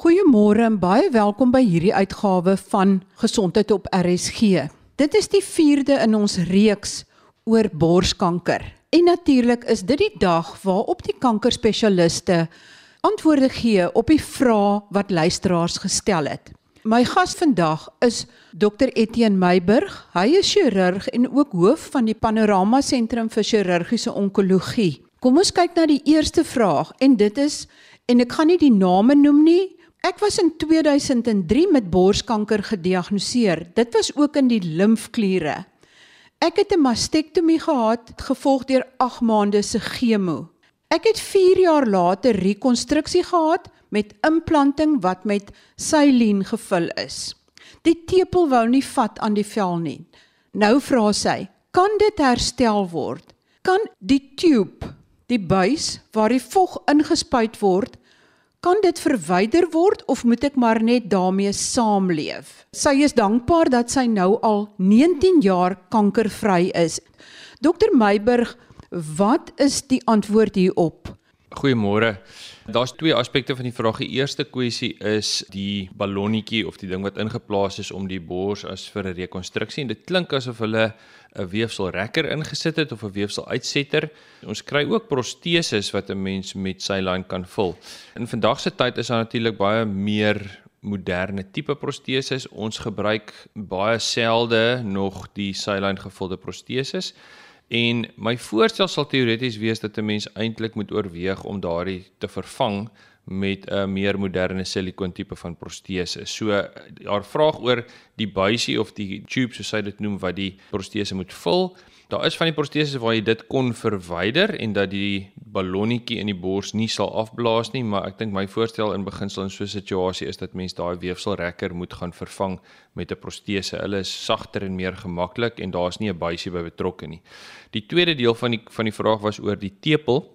Goeiemôre en baie welkom by hierdie uitgawe van Gesondheid op RSG. Dit is die 4de in ons reeks oor borskanker. En natuurlik is dit die dag waarop die kankerspesialiste antwoorde gee op die vrae wat luisteraars gestel het. My gas vandag is Dr Etienne Meiburg. Hy is chirurg en ook hoof van die Panorama Sentrum vir Chirurgiese Onkologie. Kom ons kyk na die eerste vraag en dit is en ek gaan nie die name noem nie. Ek was in 2003 met borskanker gediagnoseer. Dit was ook in die limfkliere. Ek het 'n mastektomie gehad, gevolg deur 8 maande se chemo. Ek het 4 jaar later rekonstruksie gehad met implanting wat met silien gevul is. Die tepel wou nie vat aan die vel nie. Nou vra sy, kan dit herstel word? Kan die tube, die buis waar die vog ingespuit word, kan dit verwyder word of moet ek maar net daarmee saamleef? Sy is dankbaar dat sy nou al 19 jaar kankervry is. Dr Meiburg Wat is die antwoord hierop? Goeiemôre. Daar's twee aspekte van die vraag. Die eerste kwessie is die ballonnetjie of die ding wat ingeplaas is om die bors as vir 'n rekonstruksie en dit klink asof hulle 'n weefselrekker ingesit het of 'n weefseluitsetter. Ons kry ook proteses wat 'n mens met saline kan vul. In vandag se tyd is daar natuurlik baie meer moderne tipe proteses. Ons gebruik baie selde nog die saline gevulde proteses. En my voorstel sal teoreties wees dat 'n mens eintlik moet oorweeg om daardie te vervang met 'n meer moderne silikoon tipe van protese. So haar vraag oor die buisie of die tube soos sy dit noem wat die protese moet vul, Daar is van die proteses waar jy dit kon verwyder en dat die ballonnetjie in die bors nie sal afblaas nie, maar ek dink my voorstel in beginsel in so 'n situasie is dat mens daai weefselrekker moet gaan vervang met 'n protese. Hulle is sagter en meer gemaklik en daar's nie 'n buisie by betrokke nie. Die tweede deel van die van die vraag was oor die tepel.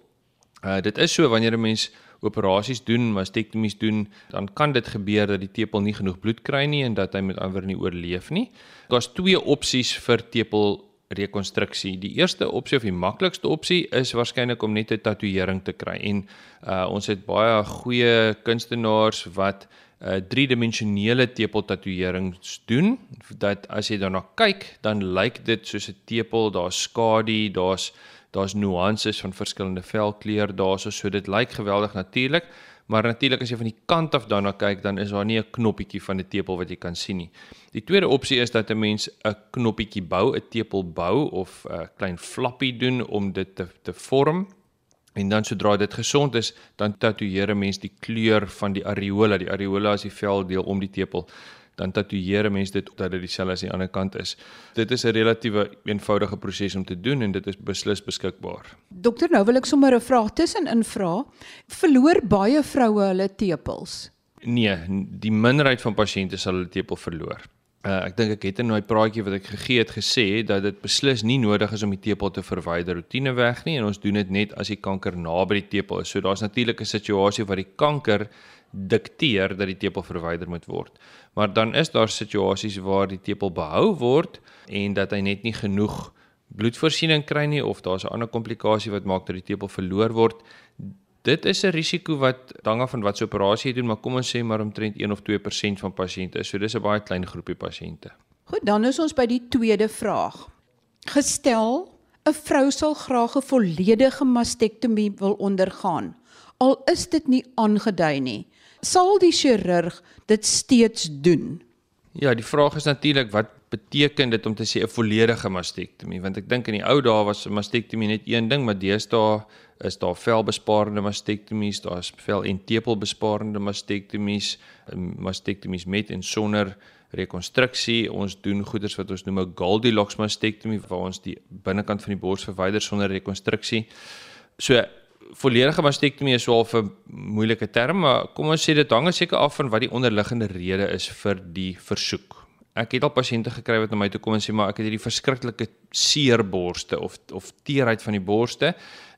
Uh dit is so wanneer 'n mens operasies doen, mastektomies doen, dan kan dit gebeur dat die tepel nie genoeg bloed kry nie en dat hy met ander nie oorleef nie. Daar's twee opsies vir tepel rekonstruksie. Die eerste opsie of die maklikste opsie is waarskynlik om net 'n tatoeëring te kry. En uh ons het baie goeie kunstenaars wat uh driedimensionele tepel tatoeërings doen dat as jy daarna kyk, dan lyk dit soos 'n tepel, daar's skadu, daar's daar's nuances van verskillende velkleur daarso, so dit lyk geweldig natuurlik. Maar natuurlik as jy van die kant af daarna kyk, dan is daar nie 'n knoppietjie van 'n tepel wat jy kan sien nie. Die tweede opsie is dat 'n mens 'n knoppietjie bou, 'n tepel bou of 'n klein flappie doen om dit te te vorm. En dan sodra dit gesond is, dan tatoeëer 'n mens die kleur van die areola. Die areola is die veldeel om die tepel dan tatoeëer 'n mens dit dat dit dieselfde as die ander kant is. Dit is 'n relatiewe eenvoudige proses om te doen en dit is beslis beskikbaar. Dokter, nou wil ek sommer 'n vraag tussenin vra. Verloor baie vroue hulle tepels? Nee, die minderheid van pasiënte sal hulle tepel verloor. Uh, ek dink ek het in my praatjie wat ek gegee het gesê dat dit beslis nie nodig is om die tepel te verwyder roetineweg nie en ons doen dit net as die kanker naby die tepel is. So daar's natuurlik 'n situasie waar die kanker dikteer dat die tepel verwyder moet word. Maar dan is daar situasies waar die tepel behou word en dat hy net nie genoeg bloedvoorsiening kry nie of daar's 'n ander komplikasie wat maak dat die tepel verloor word. Dit is 'n risiko wat hang af van wat se operasie jy doen, maar kom ons sê maar omtrent 1 of 2% van pasiënte. So dis 'n baie klein groepie pasiënte. Goed, dan is ons by die tweede vraag. Gestel 'n vrou sal graag 'n volledige mastektomie wil ondergaan, al is dit nie aangedui nie sal die chirurg dit steeds doen? Ja, die vraag is natuurlik wat beteken dit om te sê 'n volledige mastektomie? Want ek dink in die ou dae was 'n mastektomie net een ding, maar deesdae is daar velbesparende mastektomies, daar's vel en tepelbesparende mastektomies, mastektomies met en sonder rekonstruksie. Ons doen goeders wat ons noem 'n Goldilocks mastektomie waar ons die binnekant van die bors verwyder sonder rekonstruksie. So volledige mastektomie is swaar vir moeilike term, maar kom ons sê dit hang seker af van wat die onderliggende rede is vir die versoek. Ek het al pasiënte gekry wat na my toe kom en sê maar ek het hierdie verskriklike seerborste of of teerheid van die borste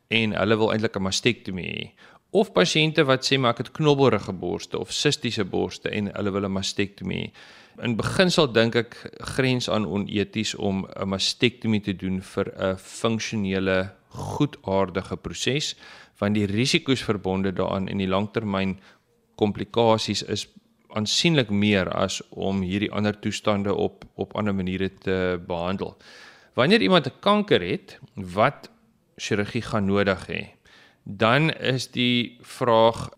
en hulle wil eintlik 'n mastektomie hê. Of pasiënte wat sê maar ek het knobbelrige borste of sistiese borste en hulle wil 'n mastektomie. In beginsel dink ek grens aan oneties om 'n mastektomie te doen vir 'n funksionele goedaardige proses want die risiko's verbonde daaraan in die langtermyn komplikasies is aansienlik meer as om hierdie ander toestande op op ander maniere te behandel. Wanneer iemand 'n kanker het wat chirurgie gaan nodig hê, dan is die vraag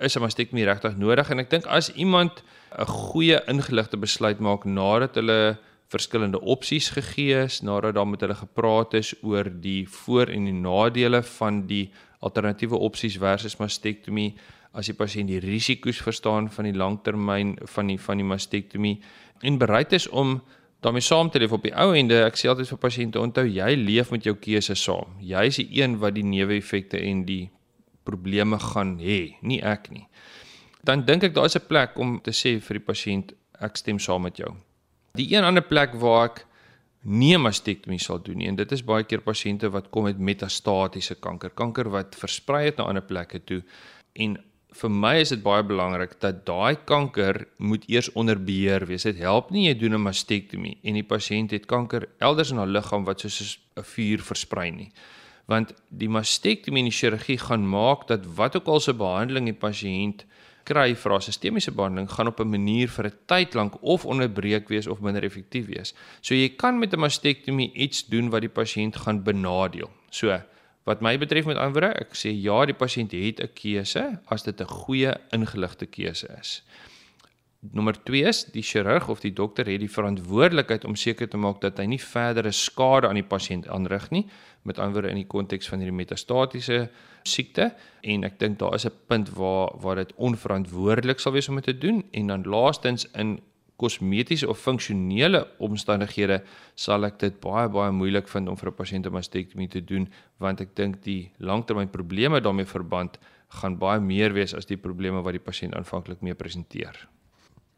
is 'n mastektomie regtig nodig? En ek dink as iemand 'n goeie ingeligte besluit maak nadat hulle verskillende opsies gegee is, nadat daar met hulle gepraat is oor die voor en die nadele van die alternatiewe opsies versus mastektomie, as die pasiënt die risiko's verstaan van die langtermyn van die van die mastektomie en bereid is om daarmee saam te leef op die ou ende. Ek sê altyd vir pasiënte, onthou jy leef met jou keuse saam. Jy is die een wat die neeweffekte en die probleme gaan hê, nie ek nie. Dan dink ek daar is 'n plek om te sê vir die pasiënt ek stem saam met jou. Die een ander plek waar ek nie mastektomie sal doen nie en dit is baie keer pasiënte wat kom met metastatiese kanker, kanker wat versprei het na ander plekke toe en vir my is dit baie belangrik dat daai kanker moet eers onder beheer wees. Dit help nie jy doen 'n mastektomie en die pasiënt het kanker elders in haar liggaam wat soos 'n vuur versprei nie. Want die mastektomie en die chirurgie gaan maak dat wat ook al se behandeling die pasiënt kry vir haar sistemiese behandeling gaan op 'n manier vir 'n tyd lank of onderbreek wees of minder effektief wees. So jy kan met 'n mastektomie iets doen wat die pasiënt gaan benadeel. So Wat my betref met antwoorde, ek sê ja, die pasiënt het 'n keuse as dit 'n goeie ingeligte keuse is. Nommer 2 is die chirurg of die dokter het die verantwoordelikheid om seker te maak dat hy nie verdere skade aan die pasiënt aanrig nie, met antwoorde in die konteks van hierdie metastatiese siekte en ek dink daar is 'n punt waar waar dit onverantwoordelik sal wees om dit te doen en dan laastens in kosmetiese of funksionele omstandighede sal ek dit baie baie moeilik vind om vir 'n pasiënt 'n mastektomie te doen want ek dink die langtermynprobleme daarmee verband gaan baie meer wees as die probleme wat die pasiënt aanvanklik mee presenteer.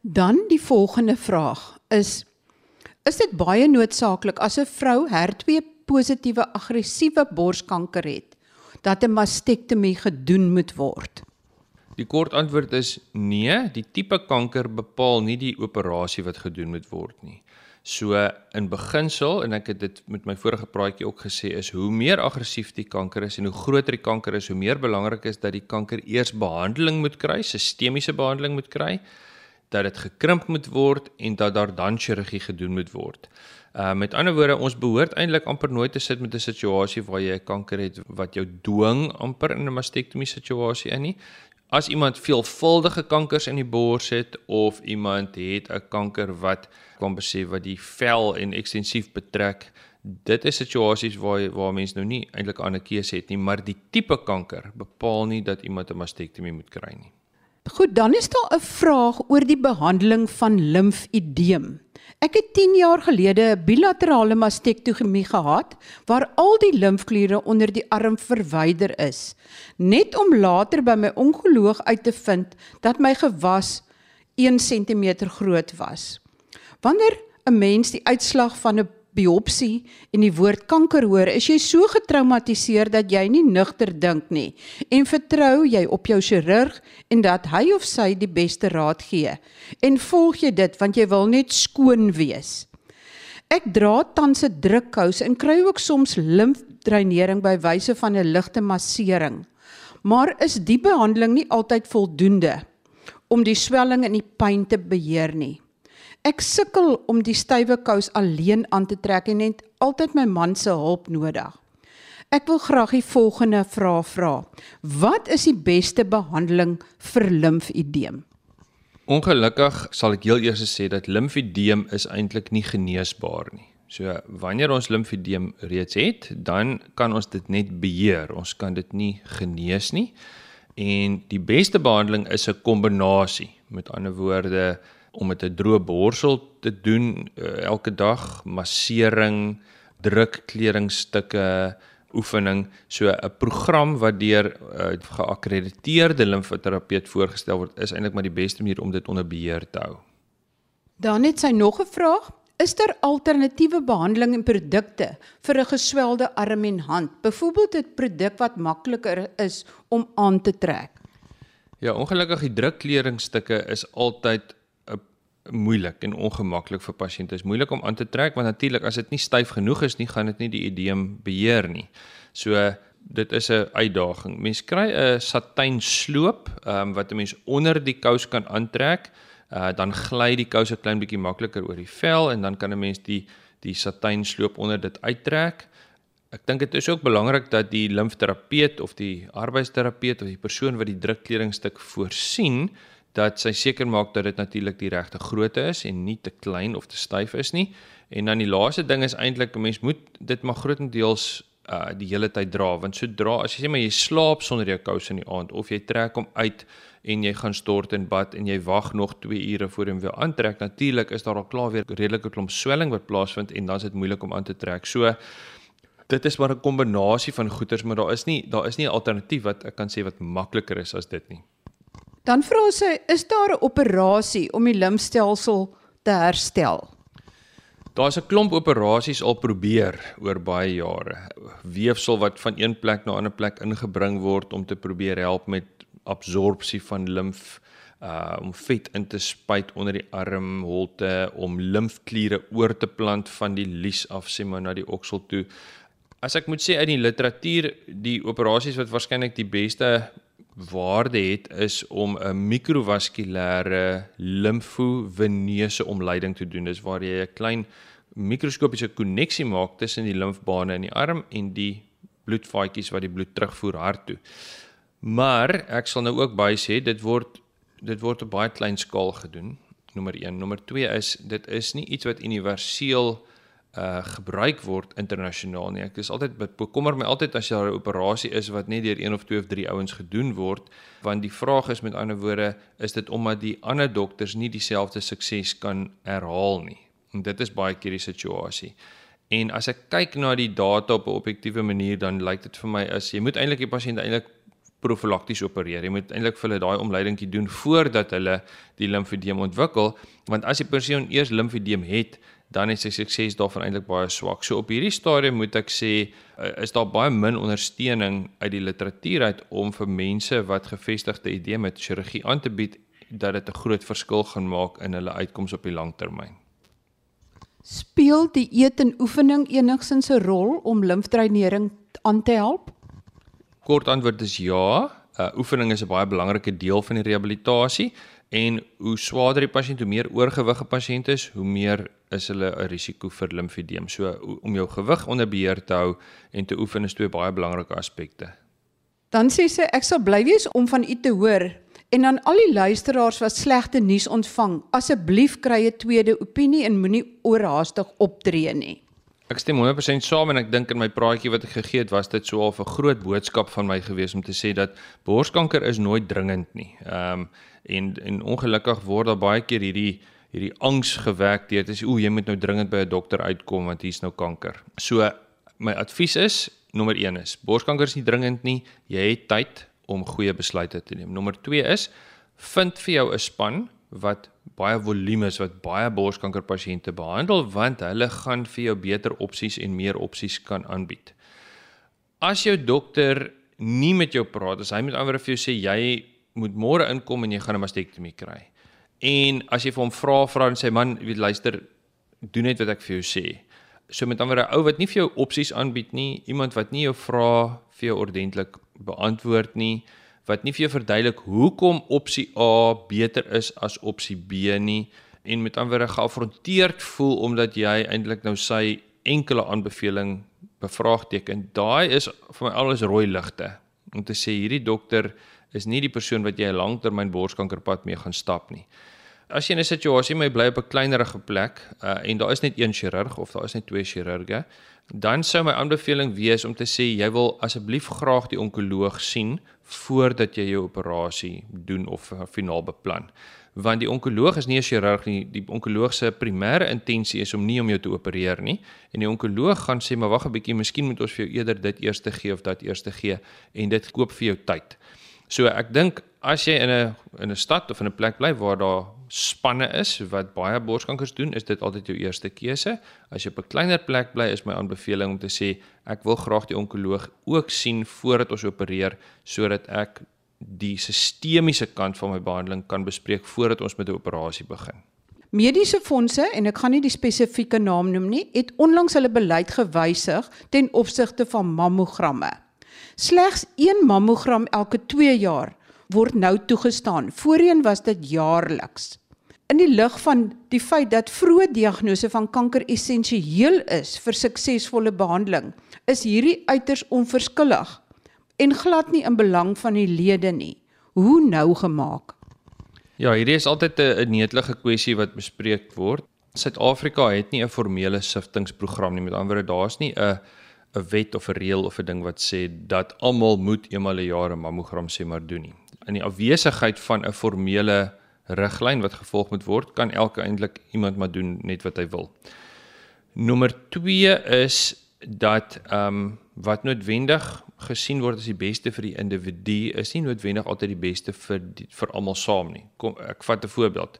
Dan die volgende vraag is is dit baie noodsaaklik as 'n vrou HER2 positiewe aggressiewe borskanker het dat 'n mastektomie gedoen moet word? Die kort antwoord is nee, die tipe kanker bepaal nie die operasie wat gedoen moet word nie. So in beginsel en ek het dit met my vorige praatjie ook gesê is hoe meer aggressief die kanker is en hoe groter die kanker is, hoe meer belangrik is dat die kanker eers behandeling moet kry, sistemiese behandeling moet kry, dat dit gekrimp moet word en dat daar dan chirurgie gedoen moet word. Uh met ander woorde, ons behoort eintlik amper nooit te sit met 'n situasie waar jy 'n kanker het wat jou dwing amper in 'n mastektomie situasie in nie as iemand veelvuldige kankers in die bors het of iemand het 'n kanker wat kom besef wat die vel en ekstensief betrek dit is situasies waar waar mense nou nie eintlik 'n ander keuse het nie maar die tipe kanker bepaal nie dat iemand 'n mastektomie moet kry nie Goed dan is daar 'n vraag oor die behandeling van limfedeem Ek het 10 jaar gelede 'n bilaterale mastektomie gehad waar al die limfkliere onder die arm verwyder is, net om later by my onkoloog uit te vind dat my gewas 1 cm groot was. Wanneer 'n mens die uitslag van 'n biopsie en die woord kanker hoor, is jy so getraumatiseer dat jy nie nugter dink nie en vertrou jy op jou chirurg en dat hy of sy die beste raad gee en volg jy dit want jy wil net skoon wees. Ek dra tans 'n drukkous en kry ook soms limfdreinering by wyse van 'n ligte massering. Maar is die behandeling nie altyd voldoende om die swelling en die pyn te beheer nie? Ek sukkel om die stywe kous alleen aan te trek en het altyd my man se hulp nodig. Ek wil graag die volgende vraag vra. Wat is die beste behandeling vir limfedeem? Ongelukkig sal ek heel eers sê dat limfedeem is eintlik nie geneesbaar nie. So wanneer ons limfedeem reeds het, dan kan ons dit net beheer. Ons kan dit nie genees nie. En die beste behandeling is 'n kombinasie. Met ander woorde, om met 'n droë borsel te doen uh, elke dag, massering, druk kledingstukke, oefening, so 'n program wat deur 'n uh, geakkrediteerde limfoterapeut voorgestel word, is eintlik maar die beste manier om dit onder beheer te hou. Dan het sy nog 'n vraag. Is daar alternatiewe behandeling en produkte vir 'n geswelde arm en hand? Byvoorbeeld 'n produk wat makliker is om aan te trek. Ja, ongelukkig die drukkledingstukke is altyd moeilik en ongemaklik vir pasiënte. Is moeilik om aan te trek want natuurlik as dit nie styf genoeg is nie, gaan dit nie die edeem beheer nie. So dit is 'n uitdaging. Mens kry 'n satijn sloop um, wat 'n mens onder die kous kan aantrek. Uh dan gly die kous 'n klein bietjie makliker oor die vel en dan kan 'n mens die die satijn sloop onder dit uittrek. Ek dink dit is ook belangrik dat die limfterapeut of die arbeidsterapeut of die persoon wat die drukkledingstuk voorsien dat sy seker maak dat dit natuurlik die regte grootte is en nie te klein of te styf is nie. En dan die laaste ding is eintlik 'n mens moet dit maar grootendeels uh die hele tyd dra. Want sodra as jy sê maar jy slaap sonder jou kous in die aand of jy trek hom uit en jy gaan stort in bad en jy wag nog 2 ure voor jy hom weer aantrek natuurlik is daar al klaar weer redelike klomp swelling wat plaasvind en dan is dit moeilik om aan te trek. So dit is maar 'n kombinasie van goeters maar daar is nie daar is nie 'n alternatief wat ek kan sê wat makliker is as dit nie dan vra sy is daar 'n operasie om die limfstelsel te herstel Daar's 'n klomp operasies al probeer oor baie jare. Weefsel wat van een plek na 'n ander plek ingebring word om te probeer help met absorpsie van limf, uh om vet in te spuit onder die armholte, om limfkliere oor te plant van die lies af sê maar na die oksel toe. As ek moet sê uit die literatuur, die operasies wat waarskynlik die beste waarde het is om 'n mikrovaskulêre limfoveneuse omleiding te doen. Dis waar jy 'n klein mikroskopiese koneksie maak tussen die limfbane in die arm en die bloedvaatjies wat die bloed terugvoer hart toe. Maar ek sal nou ook baie sê dit word dit word op baie klein skaal gedoen. Nommer 1, nommer 2 is dit is nie iets wat universeel uh gebruik word internasionaal nie. Ek is altyd bekommer my altyd as daar 'n operasie is wat net deur een of twee of drie ouens gedoen word, want die vraag is met ander woorde, is dit omdat die ander dokters nie dieselfde sukses kan herhaal nie. En dit is baie keer die situasie. En as ek kyk na die data op 'n objektiewe manier, dan lyk dit vir my as jy moet eintlik die pasiënt eintlik profylakties opereer. Jy moet eintlik vir hulle daai omleidingkie doen voordat hulle die limfedeem ontwikkel, want as die persoon eers limfedeem het, dan is sy sukses daarvan eintlik baie swak. So op hierdie stadium moet ek sê eh, is daar baie min ondersteuning uit die literatuur uit om vir mense wat gevestigde idee met chirurgie aan te bied dat dit 'n groot verskil gaan maak in hulle uitkoms op die lang termyn. Speel die eet en oefening enigsins 'n rol om limfdreinering aan te help? Kort antwoord is ja. Uh, oefening is 'n baie belangrike deel van die rehabilitasie en hoe swaarder die pasiënt, hoe meer oorgewige pasiënt is, hoe meer is hulle 'n risiko vir limfedeem. So om jou gewig onder beheer te hou en te oefen is twee baie belangrike aspekte. Dan sê sy ek sal bly wees om van u te hoor en aan al die luisteraars wat slegte nuus ontvang, asseblief kry 'n tweede opinie en moenie oorhaastig optree nie. Ek stem 100% saam en ek dink in my praatjie wat ek gegee het was dit so 'n groot boodskap van my gewees om te sê dat borskanker is nooit dringend nie. Ehm um, en en ongelukkig word daar baie keer hierdie hierdie angs gewek deur dit is o, jy moet nou dringend by 'n dokter uitkom want hier's nou kanker. So my advies is nommer 1 is borskanker is nie dringend nie. Jy het tyd om goeie besluite te neem. Nommer 2 is vind vir jou 'n span wat baie volume is wat baie borskanker pasiënte behandel want hulle gaan vir jou beter opsies en meer opsies kan aanbied. As jou dokter nie met jou praat, as hy met ander vir jou sê jy moet môre inkom en jy gaan 'n mastektomie kry. En as jy vir hom vra vra en sê man, weet luister, doen net wat ek vir jou sê. So met ander 'n ou wat nie vir jou opsies aanbied nie, iemand wat nie jou vra vir jou ordentlik beantwoord nie, wat nie vir jou verduidelik hoekom opsie A beter is as opsie B nie en met ander geafronteerd voel omdat jy eintlik nou sy enkele aanbeveling bevraagteken. Daai is vir my alles rooi ligte om te sê hierdie dokter is nie die persoon wat jy 'n langtermyn borskankerpad mee gaan stap nie. As jy in 'n situasie mee bly op 'n kleinerige plek uh, en daar is net een chirurg of daar is net twee chirurge, dan sou my aanbeveling wees om te sê jy wil asseblief graag die onkoloog sien voordat jy jou operasie doen of finaal beplan. Want die onkoloog is nie 'n chirurg nie, die onkoloog se primêre intensie is om nie om jou te opereer nie en die onkoloog gaan sê maar wag 'n bietjie, miskien moet ons vir jou eerder dit eers gee of dat eers gee en dit koop vir jou tyd. So ek dink as jy in 'n in 'n stad of in 'n plek bly waar daar spanne is wat baie borskankers doen, is dit altyd jou eerste keuse. As jy op 'n kleiner plek bly, is my aanbeveling om te sê ek wil graag die onkoloog ook sien voordat ons opereer sodat ek die sistemiese kant van my behandeling kan bespreek voordat ons met 'n operasie begin. Mediese fondse en ek gaan nie die spesifieke naam noem nie, het onlangs hulle beleid gewysig ten opsigte van mammogramme. Slegs 1 mammogram elke 2 jaar word nou toegestaan. Voorheen was dit jaarliks. In die lig van die feit dat vroeë diagnose van kanker essensieel is vir suksesvolle behandeling, is hierdie uiters onverskillig en glad nie in belang van die lede nie. Hoe nou gemaak? Ja, hierdie is altyd 'n netelige kwessie wat bespreek word. Suid-Afrika het nie 'n formele siftingsprogram nie. Met ander woorde, daar's nie 'n 'n wet of 'n reël of 'n ding wat sê dat almal moet eenmal 'n jaar 'n mammogram sê maar doen nie. In die afwesigheid van 'n formele riglyn wat gevolg moet word, kan elke eintlik iemand maar doen net wat hy wil. Nommer 2 is dat ehm um, wat noodwendig gesien word as die beste vir die individu is nie noodwendig altyd die beste vir die, vir almal saam nie. Kom ek vat 'n voorbeeld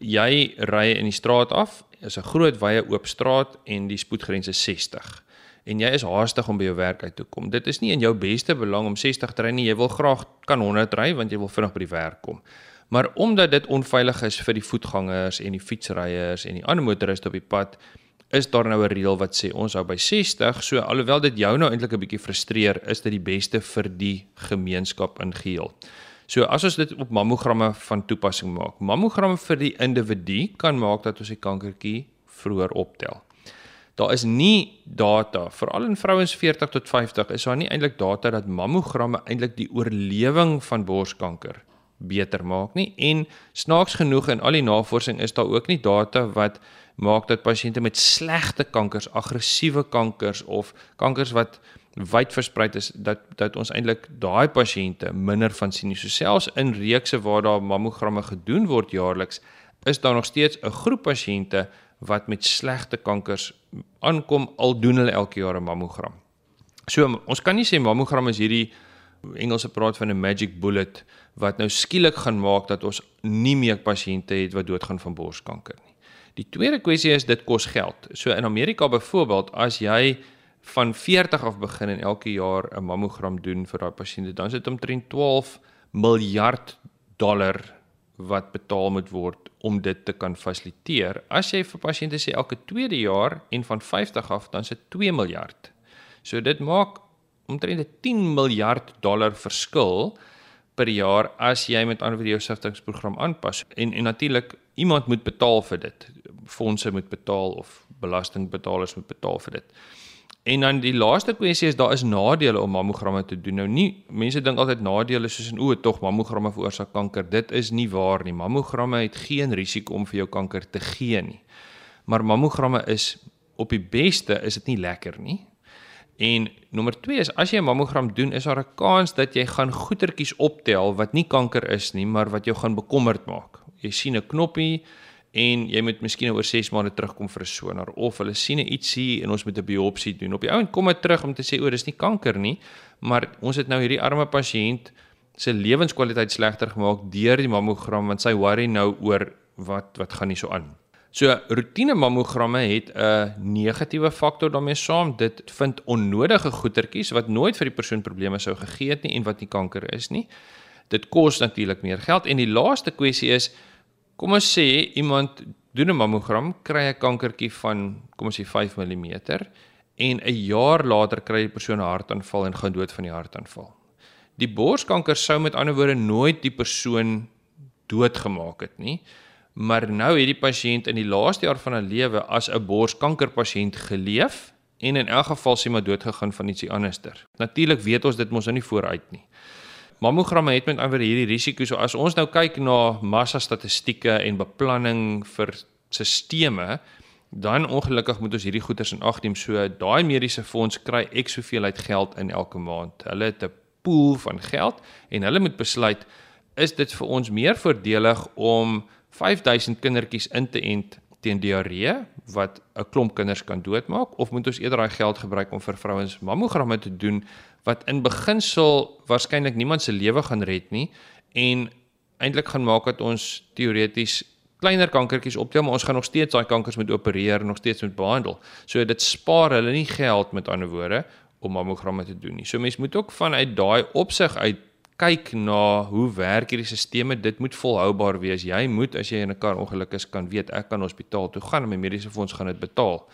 jy ry in die straat af, is 'n groot wye oop straat en die spoedgrens is 60 en jy is haastig om by jou werk uit te kom. Dit is nie in jou beste belang om 60 te ry nie. Jy wil graag kan 100 ry want jy wil vinnig by die werk kom. Maar omdat dit onveilig is vir die voetgangers en die fietsryers en die ander motoriste op die pad, is daar nou 'n reël wat sê ons hou by 60. So alhoewel dit jou nou eintlik 'n bietjie frustreer, is dit die beste vir die gemeenskap in geheel. So as ons dit op mammogramme van toepassing maak. Mammogramme vir die individu kan maak dat ons die kankertjie vroeër optel. Daar is nie data veral in vrouens 40 tot 50 is daar nie eintlik data dat mammogramme eintlik die oorlewing van borskanker beter maak nie en snaaks genoeg in al die navorsing is daar ook nie data wat maak dat pasiënte met slegte kankers, aggressiewe kankers of kankers wat wyd versprei is dat dat ons eintlik daai pasiënte minder van sien. So selfs in reekse waar daar mammogramme gedoen word jaarliks, is daar nog steeds 'n groep pasiënte wat met slegte kankers aankom al doen hulle elke jaar 'n mammogram. So ons kan nie sê mammogram is hierdie Engelse praat van 'n magic bullet wat nou skielik gaan maak dat ons nie meer pasiënte het wat doodgaan van borskanker nie. Die tweede kwessie is dit kos geld. So in Amerika byvoorbeeld as jy van 40 af begin en elke jaar 'n mammogram doen vir daai pasiënte, dan is dit omtrent 12 miljard dollar wat betaal moet word om dit te kan fasiliteer. As jy vir pasiënte sê elke tweede jaar en van 50 af, dan is dit 2 miljard. So dit maak omtrent 'n 10 miljard dollar verskil per jaar as jy met ander woorde jou siftingsprogram aanpas. En en natuurlik iemand moet betaal vir dit. Fondse moet betaal of belastingbetalers moet betaal vir dit. En dan die laaste kwessie is daar is nadele om mammogramme te doen. Nou nie mense dink altyd nadele soos in o, tog mammogramme veroorsaak kanker. Dit is nie waar nie. Mammogramme het geen risiko om vir jou kanker te gee nie. Maar mammogramme is op die beste is dit nie lekker nie. En nommer 2 is as jy 'n mammogram doen, is daar 'n kans dat jy gaan goetertjies optel wat nie kanker is nie, maar wat jou gaan bekommerd maak. Jy sien 'n knoppie en jy moet miskien oor 6 maande terugkom vir 'n sonar of hulle sien iets hier en ons moet 'n biopsie doen. Op die ou en kom dit terug om te sê o, dis nie kanker nie, maar ons het nou hierdie arme pasiënt se lewenskwaliteit slegter gemaak deur die mammogram want sy worry nou oor wat wat gaan nie so aan. So roetine mammogramme het 'n negatiewe faktor daarmee saam. Dit vind onnodige goetertjies wat nooit vir die persoon probleme sou gegee het nie en wat nie kanker is nie. Dit kos natuurlik meer geld en die laaste kwessie is Kom ons sê iemand doen 'n mammogram, kry 'n kankertjie van kom ons sê 5 mm en 'n jaar later kry die persoon 'n hartaanval en gaan dood van die hartaanval. Die borskanker sou met ander woorde nooit die persoon doodgemaak het nie. Maar nou het die pasiënt in die laaste jaar van sy lewe as 'n borskankerpasiënt geleef en in elk geval sê maar doodgegaan van ietsie anderster. Natuurlik weet ons dit mos nou nie vooruit nie mammogramme het met ander hierdie risiko. So as ons nou kyk na massa statistieke en beplanning vir stelsels, dan ongelukkig moet ons hierdie goeders in ag neem. So daai mediese fonds kry ek soveel uit geld in elke maand. Hulle het 'n pool van geld en hulle moet besluit is dit vir ons meer voordelig om 5000 kindertjies in te ent teen diarree wat 'n klomp kinders kan doodmaak of moet ons eerder daai geld gebruik om vir vrouens mammogramme te doen wat in beginsel waarskynlik niemand se lewe gaan red nie en eintlik gaan maak dat ons teoreties kleiner kankertjies optel maar ons gaan nog steeds daai kankers moet opereer nog steeds moet behandel. So dit spaar hulle nie geld met ander woorde om mammogramme te doen nie. So mense moet ook vanuit daai opsig uit kyk na hoe werk hierdie stelsels. Dit moet volhoubaar wees. Jy moet as jy in 'n kar ongeluk is kan weet ek kan hospitaal toe gaan en my mediese fonds gaan dit betaal.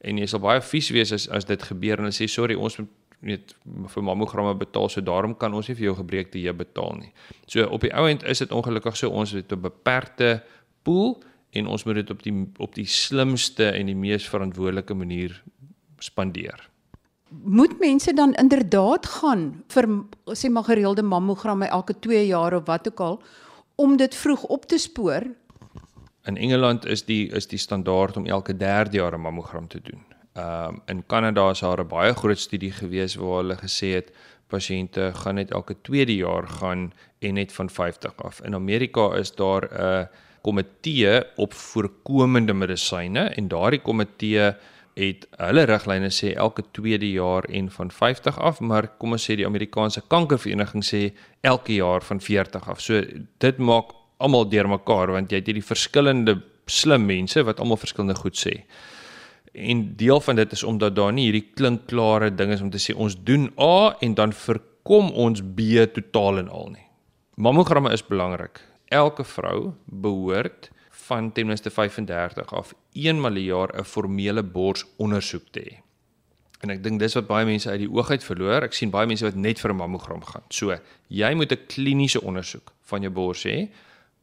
En jy sal baie vies wees as as dit gebeur en hulle sê sorry ons moet weet vir mammogramme betaal, so daarom kan ons nie vir jou gebreekte heup betaal nie. So op die ou end is dit ongelukkig so ons het 'n beperkte pool en ons moet dit op die op die slimste en die mees verantwoordelike manier spandeer. Moet mense dan inderdaad gaan vir sê maar gereelde mammogramme elke 2 jaar of wat ook al om dit vroeg op te spoor? In Engeland is die is die standaard om elke 3 jaar 'n mammogram te doen. Ehm um, in Kanada is daar 'n baie groot studie gewees waar hulle gesê het pasiënte gaan net elke tweede jaar gaan en net van 50 af. In Amerika is daar 'n komitee op voorkomende medisyne en daardie komitee het hulle riglyne sê elke tweede jaar en van 50 af, maar kom ons sê die Amerikaanse kankervereniging sê elke jaar van 40 af. So dit maak almal deurmekaar want jy het hierdie verskillende slim mense wat almal verskillende goed sê. En deel van dit is omdat daar nie hierdie klinkklare ding is om te sê ons doen A en dan verkom ons B totaal en al nie. Mammogramme is belangrik. Elke vrou behoort van ten minste 35 af eenmal 'n jaar 'n formele borsondersoek te hê. En ek dink dis wat baie mense uit die oog uit verloor. Ek sien baie mense wat net vir 'n mammogram gaan. So, jy moet 'n kliniese ondersoek van jou bors hê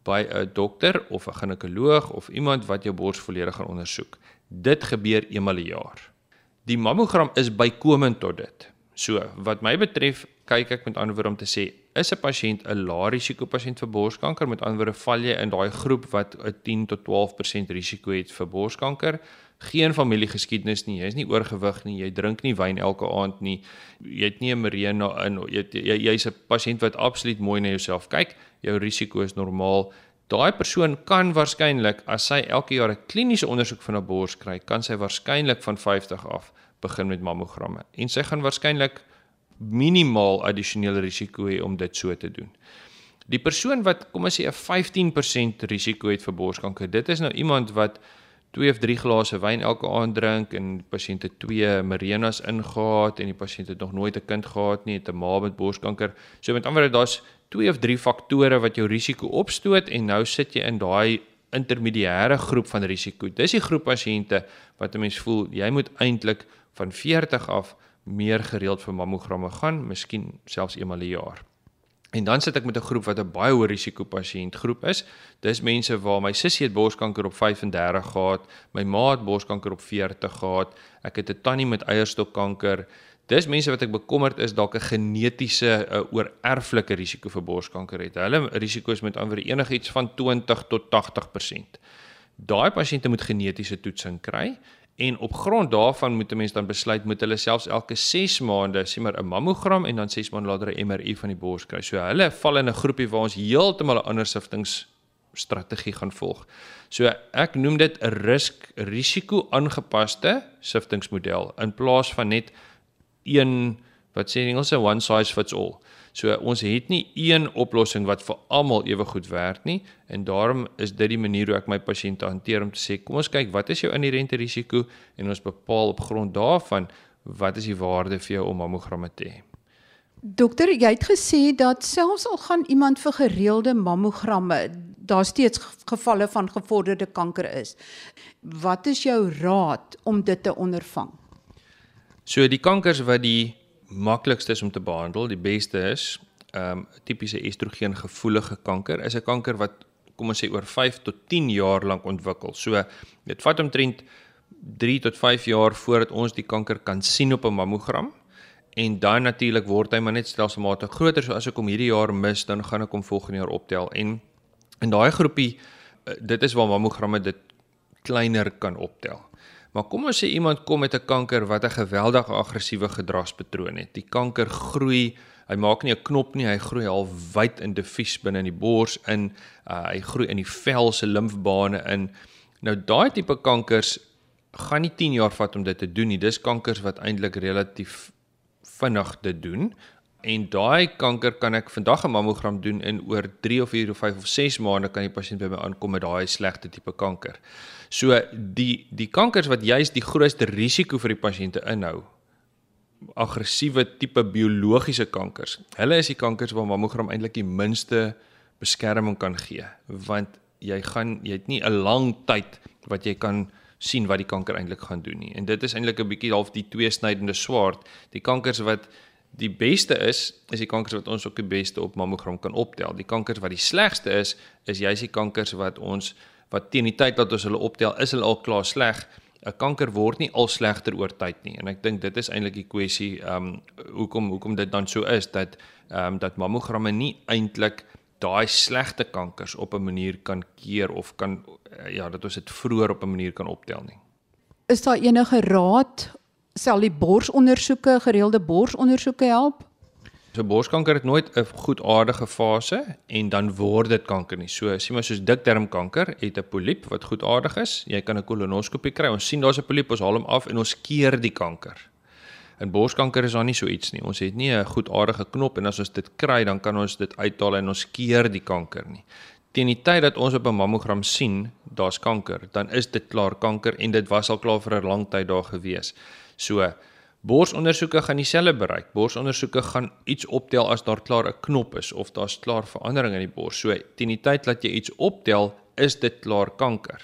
by 'n dokter of 'n ginekoloog of iemand wat jou bors volledig gaan ondersoek. Dit gebeur eenmal 'n jaar. Die mammogram is bykomend tot dit. So, wat my betref, kyk ek met ander woorde om te sê is 'n pasiënt 'n lae risiko pasiënt vir borskanker? Met ander woorde val jy in daai groep wat 'n 10 tot 12% risiko het vir borskanker? Geen familiegeskiedenis nie jy's nie oorgewig nie jy drink nie wyn elke aand nie jy het nie 'n Mirena in jy, jy's 'n pasiënt wat absoluut mooi na jouself kyk jou risiko is normaal. Daai persoon kan waarskynlik as sy elke jaar 'n kliniese ondersoek van 'n bors kry kan sy waarskynlik van 50 af begin met mammogramme en sy gaan waarskynlik minimaal addisionele risiko hê om dit so te doen. Die persoon wat kom ons sê 'n 15% risiko het vir borskanker, dit is nou iemand wat 2 of 3 glase wyn elke aand drink en die pasiënt het 2 Mirenas ingehaat en die pasiënt het nog nooit 'n kind gehad nie, het 'n ma met borskanker. So met ander woorde daar's 2 of 3 faktore wat jou risiko opstoot en nou sit jy in daai intermediêre groep van risiko. Dis die groep pasiënte wat 'n mens voel jy moet eintlik van 40 af meer gereeld vir mammogramme gaan, miskien selfs eenmal 'n jaar. En dan sit ek met 'n groep wat 'n baie hoë risiko pasiënt groep is. Dis mense waar my sussie het borskanker op 35 gehad, my ma het borskanker op 40 gehad, ek het 'n tannie met eierstokkanker. Dis mense wat ek bekommerd is dalk 'n genetiese oorerflike risiko vir borskanker het. Hulle risiko is met ander enigiets van 20 tot 80%. Daai pasiënte moet genetiese toetsing kry En op grond daarvan moet 'n mens dan besluit moet hulle selfs elke 6 maande sê maar 'n mammogram en dan 6 maande later 'n MRI van die bors kry. So hulle val in 'n groepie waar ons heeltemal 'n ander siftings strategie gaan volg. So ek noem dit 'n risk risiko aangepaste siftingsmodel in plaas van net een wat sê in Engels 'n one size fits all. So ons het nie een oplossing wat vir almal ewe goed werk nie en daarom is dit die manier hoe ek my pasiënte hanteer om te sê kom ons kyk wat is jou inherente risiko en ons bepaal op grond daarvan wat is die waarde vir jou om mammogramme te hê. Dokter, jy het gesê dat selfs al gaan iemand vir gereelde mammogramme, daar steeds gevalle van gevorderde kanker is. Wat is jou raad om dit te ondervang? So die kankers wat die maklikste is om te behandel, die beste is, ehm um, tipiese estrogen gevoelige kanker is 'n kanker wat kom ons sê oor 5 tot 10 jaar lank ontwikkel. So dit vat omtrent 3 tot 5 jaar voordat ons die kanker kan sien op 'n mammogram. En dan natuurlik word hy maar net stelselmatig groter. So as ek hom hierdie jaar mis, dan gaan ek hom volgende jaar optel. En in daai groepie eh, dit is waar mammogramme dit kleiner kan optel. Maar kom ons sê iemand kom met 'n kanker wat 'n geweldige aggressiewe gedragspatroon het. Die kanker groei, hy maak nie 'n knop nie, hy groei al wyd in diffuus binne in die bors in, uh, hy groei in die vel se limfbane in. Nou daai tipe kankers gaan nie 10 jaar vat om dit te doen nie. Dis kankers wat eintlik relatief vinnig dit doen. En daai kanker kan ek vandag 'n mammogram doen en oor 3 of 4 of 5 of 6 maande kan die pasiënt by my aankom met daai slegte tipe kanker. So die die kankers wat juist die grootste risiko vir die pasiënte inhou aggressiewe tipe biologiese kankers. Hulle is die kankers waar mammogram eintlik die minste beskerming kan gee want jy gaan jy het nie 'n lang tyd wat jy kan sien wat die kanker eintlik gaan doen nie. En dit is eintlik 'n bietjie half die tweesnydende swaard. Die kankers wat die beste is, is die kankers wat ons ook die beste op mammogram kan optel. Die kankers wat die slegste is, is juist die kankers wat ons wat teen die tyd dat ons hulle optel, is hulle al klaar sleg. 'n Kanker word nie al slegter oor tyd nie. En ek dink dit is eintlik die kwessie, ehm um, hoekom hoekom dit dan so is dat ehm um, dat mammogramme nie eintlik daai slegte kankers op 'n manier kan keer of kan eh, ja, dat ons dit vroeër op 'n manier kan optel nie. Is daar enige raad sal die borsondersoeke, gereelde borsondersoeke help? So borskanker het nooit 'n goedaardige fase en dan word dit kanker nie. So sien maar soos dikdarmkanker het 'n poliep wat goedaardig is. Jy kan 'n kolonoskopie kry. Ons sien daar's 'n poliep, ons haal hom af en ons keer die kanker. In borskanker is daar nie so iets nie. Ons het nie 'n goedaardige knop en as ons dit kry, dan kan ons dit uithaal en ons keer die kanker nie. Teen die tyd dat ons op 'n mammogram sien daar's kanker, dan is dit klaar kanker en dit was al klaar vir 'n lang tyd daar gewees. So borsondersoeke gaan dieselfde bereik. Borsondersoeke gaan iets optel as daar klaar 'n knop is of daar's klaar verandering in die bors. So teen die tyd dat jy iets optel, is dit klaar kanker.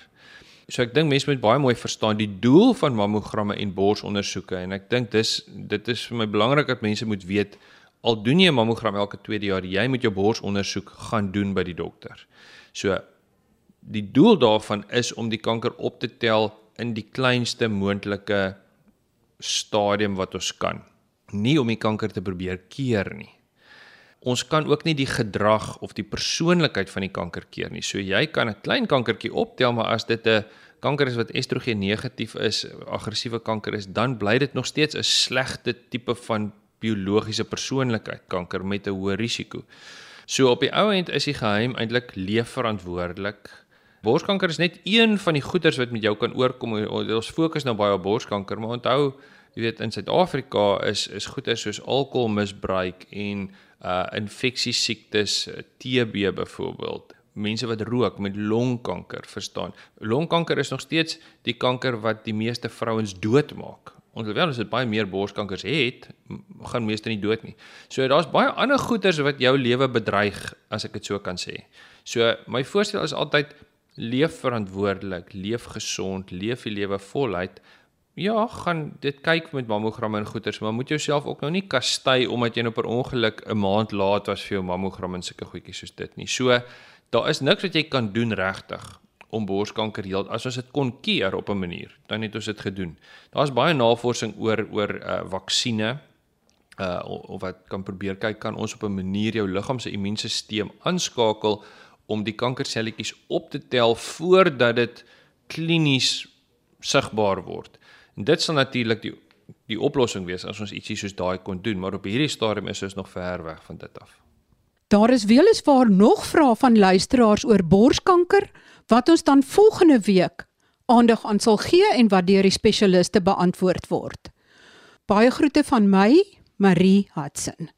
So ek dink mense moet baie mooi verstaan die doel van mammogramme en borsondersoeke en ek dink dis dit is vir my belangrik dat mense moet weet al doen jy 'n mammogram elke tweede jaar, jy moet jou borsondersoek gaan doen by die dokter. So die doel daarvan is om die kanker op te tel in die kleinste moontlike stadium wat ons kan. Nie om die kanker te probeer keer nie. Ons kan ook nie die gedrag of die persoonlikheid van die kanker keer nie. So jy kan 'n klein kankertjie optel, maar as dit 'n kanker is wat estrogen negatief is, aggressiewe kanker is, dan bly dit nog steeds 'n slegte tipe van biologiese persoonlikheid kanker met 'n hoë risiko. So op die ou end is die geheim eintlik leefverantwoordelik. Borskanker is net een van die goeters wat met jou kan oorkom. Ons fokus nou baie op borskanker, maar onthou, jy weet in Suid-Afrika is is goeters soos alkoholmisbruik en uh infeksies siektes, TB byvoorbeeld mense wat rook met longkanker, verstaan. Longkanker is nog steeds die kanker wat die meeste vrouens doodmaak. Ongelukkig as dit baie meer borskankers het, gaan meeste nie dood nie. So daar's baie ander goeters wat jou lewe bedreig as ek dit so kan sê. So my voorstel is altyd leef verantwoordelik, leef gesond, leef die lewe voluit. Ja, gaan dit kyk met mammogramme en goeters, maar moet jouself ook nou nie kastei omdat jy nou per ongeluk 'n maand laat was vir jou mammogram en sulke goedjies soos dit nie. So daar is niks wat jy kan doen regtig om borskanker heel as ons dit kon keer op 'n manier, dan het ons dit gedoen. Daar's baie navorsing oor oor uh vaksines uh of wat kan probeer kyk kan ons op 'n manier jou liggaam se immuunstelsel aanskakel om die kankerselletjies op te tel voordat dit klinies sigbaar word. En dit sal natuurlik die die oplossing wees as ons ietsie soos daai kon doen, maar op hierdie stadium is ons nog ver weg van dit af. Daar is weliswaar nog vrae van luisteraars oor borskanker wat ons dan volgende week aandag aan sal gee en wat deur die spesialiste beantwoord word. Baie groete van my, Marie Hudson.